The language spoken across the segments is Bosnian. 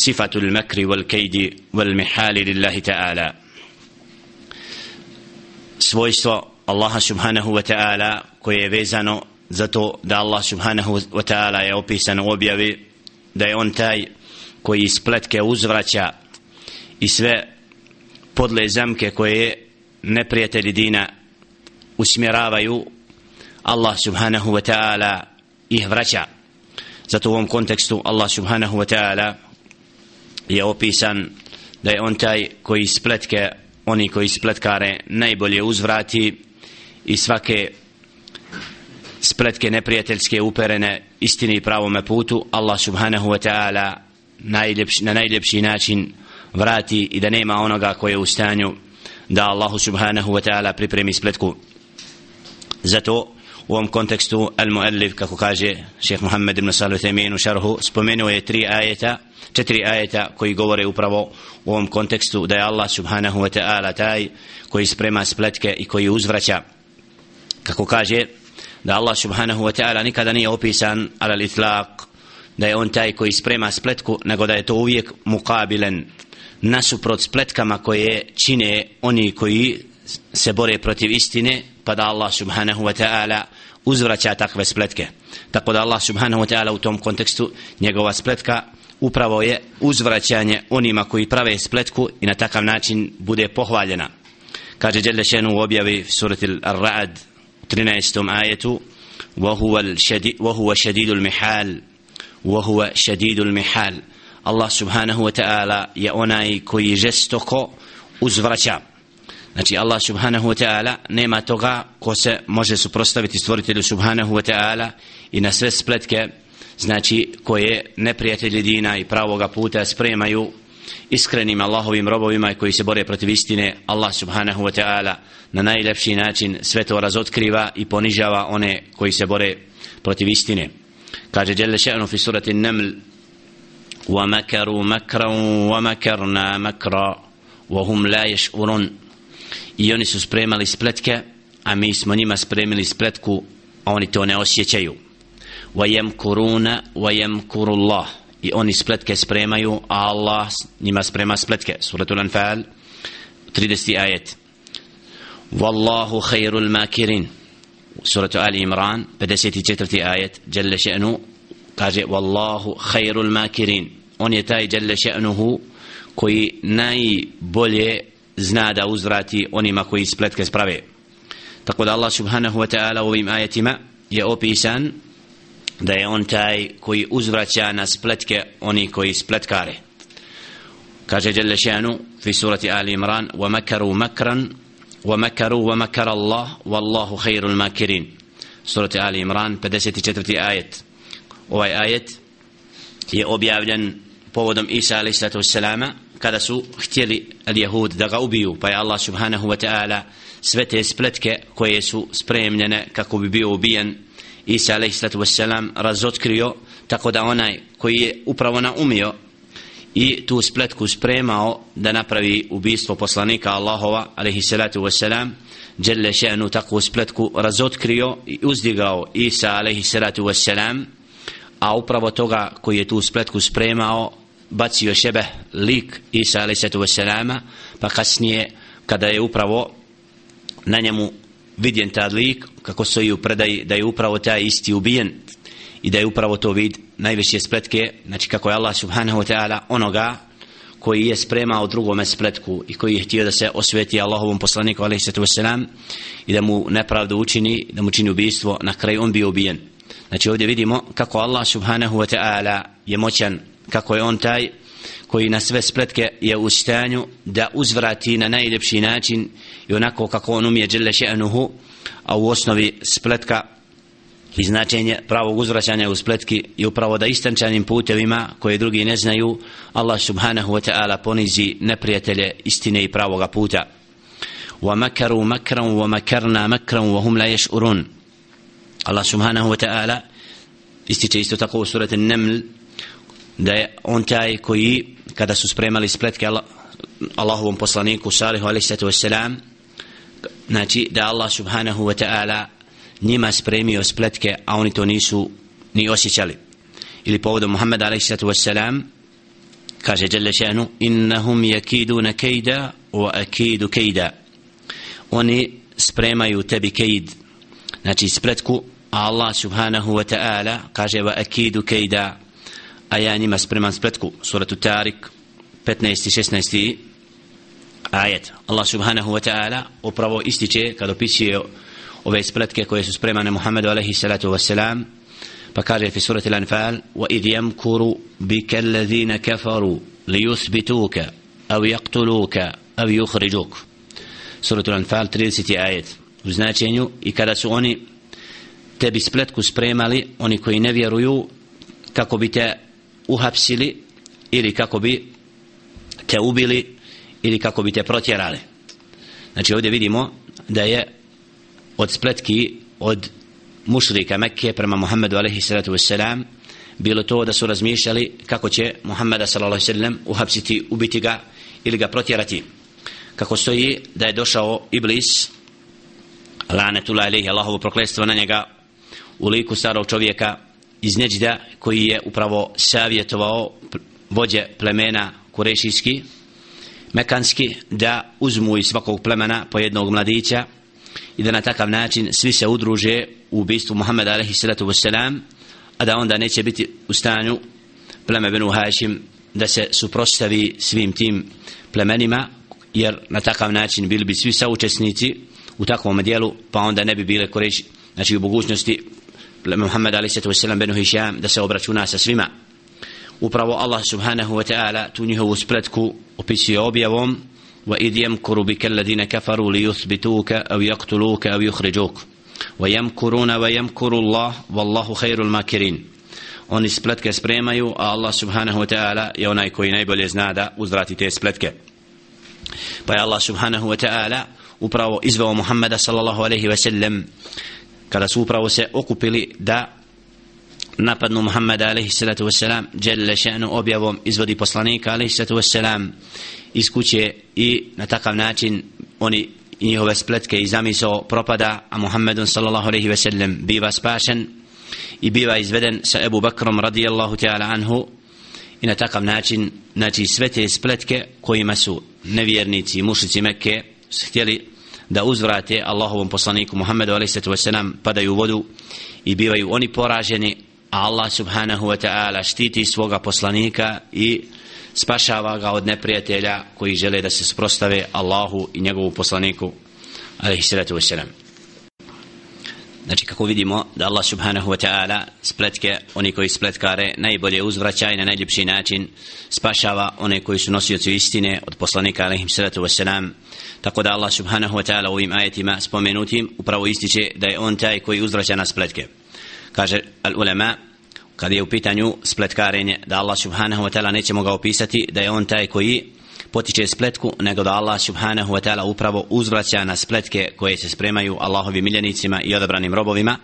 صفة المكر والكيد والمحال لله تعالى svojstvo Allaha subhanahu wa ta'ala koje je vezano za to da Allah subhanahu wa ta'ala je opisan u objavi da je on taj koji spletke uzvraća i sve podle zamke koje neprijatelji dina usmjeravaju Allah subhanahu wa ta'ala ih vraća zato u ovom kontekstu Allah subhanahu wa ta'ala je opisan da je on taj koji spletke oni koji spletkare najbolje uzvrati i svake spletke neprijateljske uperene istini i pravome putu Allah subhanahu wa ta'ala na najljepši način vrati i da nema onoga koje je u stanju da Allahu subhanahu wa ta'ala pripremi spletku. Zato u ovom kontekstu al-muallif kako kaže šeheh Muhammed ibn Salih Themin u šarhu spomenuo je tri ajeta četiri ajeta koji govore upravo u ovom kontekstu da je Allah subhanahu wa ta'ala taj koji sprema spletke i koji uzvraća. Kako kaže da Allah subhanahu wa ta'ala nikada nije opisan ala l'itlaq da je on taj koji sprema spletku nego da je to uvijek mukabilen nasuprot spletkama koje čine oni koji se bore protiv istine pa da Allah subhanahu wa ta'ala uzvraća takve spletke tako da Allah subhanahu wa ta'ala u tom kontekstu njegova spletka upravo je uzvraćanje onima koji prave spletku i na takav način bude pohvaljena kaže Đelle Šenu u objavi surati Ar-Ra'ad 13. ajetu وهو شديد المحال وهو شديد المحال الله سبحانه وتعالى je onaj koji žestoko uzvraća Znači Allah subhanahu wa ta'ala nema toga ko se može suprostaviti stvoritelju subhanahu wa ta'ala i na sve spletke znači koje neprijatelji dina i pravoga puta spremaju iskrenim Allahovim robovima koji se bore protiv istine Allah subhanahu wa ta'ala na najlepši način sve to razotkriva i ponižava one koji se bore protiv istine kaže Jelle še'nu fi surati Naml ومكروا مكرا ومكرنا مكرا وهم لا يشعرون i oni su spremali spletke a mi smo njima spremili spletku a oni to ne osjećaju وَيَمْكُرُونَ وَيَمْكُرُ اللَّهِ i oni spletke spremaju a Allah njima sprema spletke suratul anfal 30. ajet Wallahu khairul makirin suratu Ali Imran 54. ajet Jalla še'nu kaže Wallahu khairul makirin on je taj Jalla še'nuhu koji najbolje zna da uzvrati onima koji spletke sprave. Tako da Allah subhanahu wa ta'ala u ovim ajetima je opisan da je on taj koji uzvraća na spletke oni koji spletkare. Kaže Jelle Šanu fi surati Ali Imran wa makaru makran wa makaru wa makar Allah wallahu khairul makirin. Surati Ali Imran 54. ajet. Ovaj ajet je objavljen povodom Isa alaih sallatu wassalama kada su htjeli jehud da ga ubiju pa je Allah subhanahu wa ta'ala sve te spletke koje su spremljene kako bi bio ubijen Isa alaihi sallatu wassalam razotkrio tako da onaj koji je upravo naumio i tu spletku spremao da napravi ubistvo poslanika Allahova alaihi sallatu wassalam Jelle še'nu takvu spletku razotkrio i uzdigao Isa alaihi sallatu wassalam a upravo toga koji je tu spletku spremao bacio sebe lik Isa alaihi wassalama pa kasnije kada je upravo na njemu vidjen ta lik kako stoji u predaji da je upravo taj isti ubijen i da je upravo to vid najveće spletke znači kako je Allah subhanahu wa ta'ala onoga koji je spremao drugome spletku i koji je htio da se osveti Allahovom poslaniku alaihissalatu wasalam i da mu nepravdu učini da mu čini ubijstvo na kraju on bio ubijen. Znači ovdje vidimo kako Allah subhanahu wa ta'ala je moćan kako je on taj koji na sve spletke je u stanju da uzvrati na najljepši način i onako kako on umije dželle še'nuhu a u osnovi spletka i značenje pravog uzvraćanja u spletki i upravo da istančanim putevima koje drugi ne znaju Allah subhanahu wa ta'ala ponizi neprijatelje istine i pravoga puta. Wa makaru makran wa makarna makran wa hum la yash'urun. Allah subhanahu wa ta'ala da je on taj koji kada su spremali spletke Allahovom poslaniku Salihu alaihi sallatu wassalam znači da Allah subhanahu wa ta'ala njima spremio spletke a oni to nisu ni osjećali. Ili povodom Muhammed alaihi sallatu wassalam kaže Jelle še'nu innahum yakiduna kejda wa akidu kejda oni spremaju tebi kejd znači spletku a Allah subhanahu wa ta'ala kaže wa akidu kejda a ja njima spreman spletku suratu Tarik 15. 16. ajet Allah subhanahu wa ta'ala upravo ističe kad opisuje ove spletke koje su spremane Muhammedu alaihi salatu wassalam pa kaže fi surati l'anfal wa idh yamkuru bika alladhina kafaru li yuthbituka aw yaqtuluka aw yukhrijuk suratu l'anfal 30. ajet u značenju i kada su oni tebi spletku spremali oni koji ne vjeruju kako bi te uhapsili ili kako bi te ubili ili kako bi te protjerali. Znači ovdje vidimo da je od spletki od mušrika Mekke prema Muhammedu alaihi salatu wassalam bilo to da su razmišljali kako će Muhammeda sallallahu alaihi sallam uhapsiti, ubiti ga ili ga protjerati. Kako stoji da je došao Iblis lanetullah alaihi Allahovo prokletstvo na njega u liku starog čovjeka iz Neđda koji je upravo savjetovao vođe plemena kurešijski mekanski da uzmu iz svakog plemena po jednog mladića i da na takav način svi se udruže u ubistvu Muhammeda alaihi salatu wassalam a da onda neće biti u stanju pleme Benu Hašim da se suprostavi svim tim plemenima jer na takav način bili bi svi saučesnici u takvom dijelu pa onda ne bi bile koreći znači u mogućnosti pleme Muhammeda alaihi salatu wassalam Benu Hišam da se obračuna sa svima upravo Allah subhanahu wa ta'ala tu njihovu spletku opisuje objavom وإذ يمكر بك الذين كفروا ليثبتوك أو يقتلوك أو يخرجوك ويمكرون ويمكر الله والله خير الماكرين oni spletke spremaju a Allah subhanahu wa ta'ala je onaj koji najbolje zna da uzvrati te spletke pa je Allah subhanahu wa ta'ala upravo izveo Muhammeda sallallahu alaihi wa sallam kada su upravo se okupili da napadnu Muhammeda alaihi salatu wasalam jelle še'nu objavom izvodi poslanika alaihi salatu wasalam iz kuće i na takav način oni i njihove spletke i zamisao propada a Muhammedun sallallahu alaihi ve biva spašen i biva izveden sa Ebu Bakrom radijallahu ta'ala anhu i na takav način znači sve te spletke kojima su nevjernici i mušici Mekke htjeli da uzvrate Allahovom poslaniku Muhammedu a.s. padaju u vodu i bivaju oni poraženi a Allah subhanahu wa ta'ala štiti svoga poslanika i spašava ga od neprijatelja koji žele da se sprostave Allahu i njegovu poslaniku alaihi salatu wasalam znači kako vidimo da Allah subhanahu wa ta'ala spletke oni koji spletkare najbolje uzvraća i na najljepši način spašava one koji su nosioci istine od poslanika alaihim salatu wasalam tako da Allah subhanahu wa ta'ala u ovim ajetima spomenutim upravo ističe da je on taj koji uzvraća na spletke. Kaže al ulema kad je u pitanju spletkarenje da Allah subhanahu wa ta'ala nećemo ga opisati da je on taj koji potiče spletku nego da Allah subhanahu wa ta'ala upravo uzvraća na spletke koje se spremaju Allahovi miljenicima i odabranim robovima.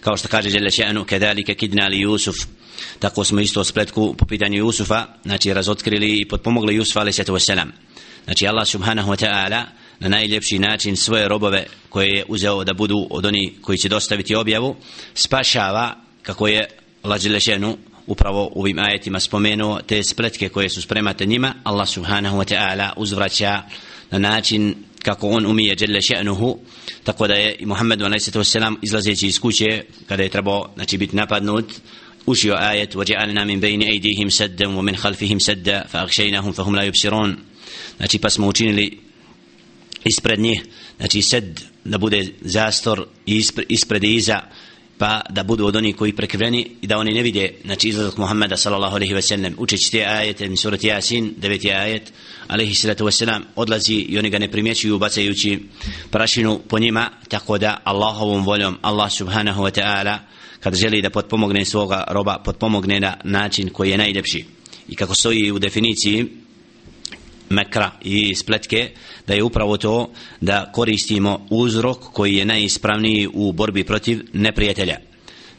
Kao što kaže Jelle še'nu kedalike kidna li Jusuf. Tako smo isto spletku po pitanju Jusufa znači razotkrili i potpomogli Jusufa ali sjetu wasalam znači Allah subhanahu wa ta'ala na najljepši način svoje robove koje je uzeo da budu od oni koji će dostaviti objavu spašava kako je Allah Đelešenu upravo u ovim ajetima spomenuo te spletke koje su spremate njima Allah subhanahu wa ta'ala uzvraća na način kako on umije Đelešenuhu tako da je i Muhammedu a.s. izlazeći iz kuće kada je trebao znači, biti napadnut ušio ajet وَجَعَلْنَا مِنْ بَيْنِ أَيْدِيهِمْ سَدًّا وَمِنْ خَلْفِهِمْ سَدًّا فَأَغْشَيْنَهُمْ فَهُمْ لَا يُبْصِرُونَ znači pa smo učinili ispred njih znači sed da bude zastor ispred i iza pa da budu od onih koji prekriveni i da oni ne vide znači izlazak Muhammeda sallallahu alejhi ve sellem učeći te ajete iz surati Yasin 9. ajet alejhi salatu ve selam odlazi i oni ga ne primjećuju bacajući prašinu po njima tako da Allahovom voljom Allah subhanahu wa ta'ala kad želi da potpomogne svoga roba potpomogne na način koji je najljepši i kako stoji u definiciji mekra i spletke da je upravo to da koristimo uzrok koji je najispravniji u borbi protiv neprijatelja.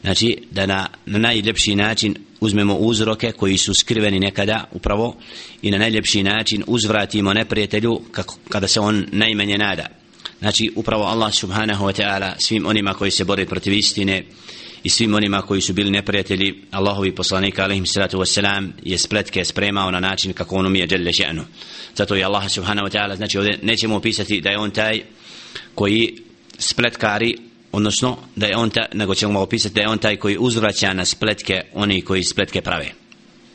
Znači da na, na najljepši način uzmemo uzroke koji su skriveni nekada upravo i na najljepši način uzvratimo neprijatelju kako, kada se on najmanje nada. Znači upravo Allah subhanahu wa ta'ala svim onima koji se bore protiv istine i svim onima koji su bili neprijatelji Allahovi poslanika alaihim salatu wasalam je spletke spremao na način kako on umije djelje še'nu. Zato je Allah subhanahu wa ta'ala znači ovdje nećemo opisati da je on taj koji spletkari odnosno da je on taj, nego ćemo opisati da je on taj koji uzvraća na spletke oni koji spletke prave.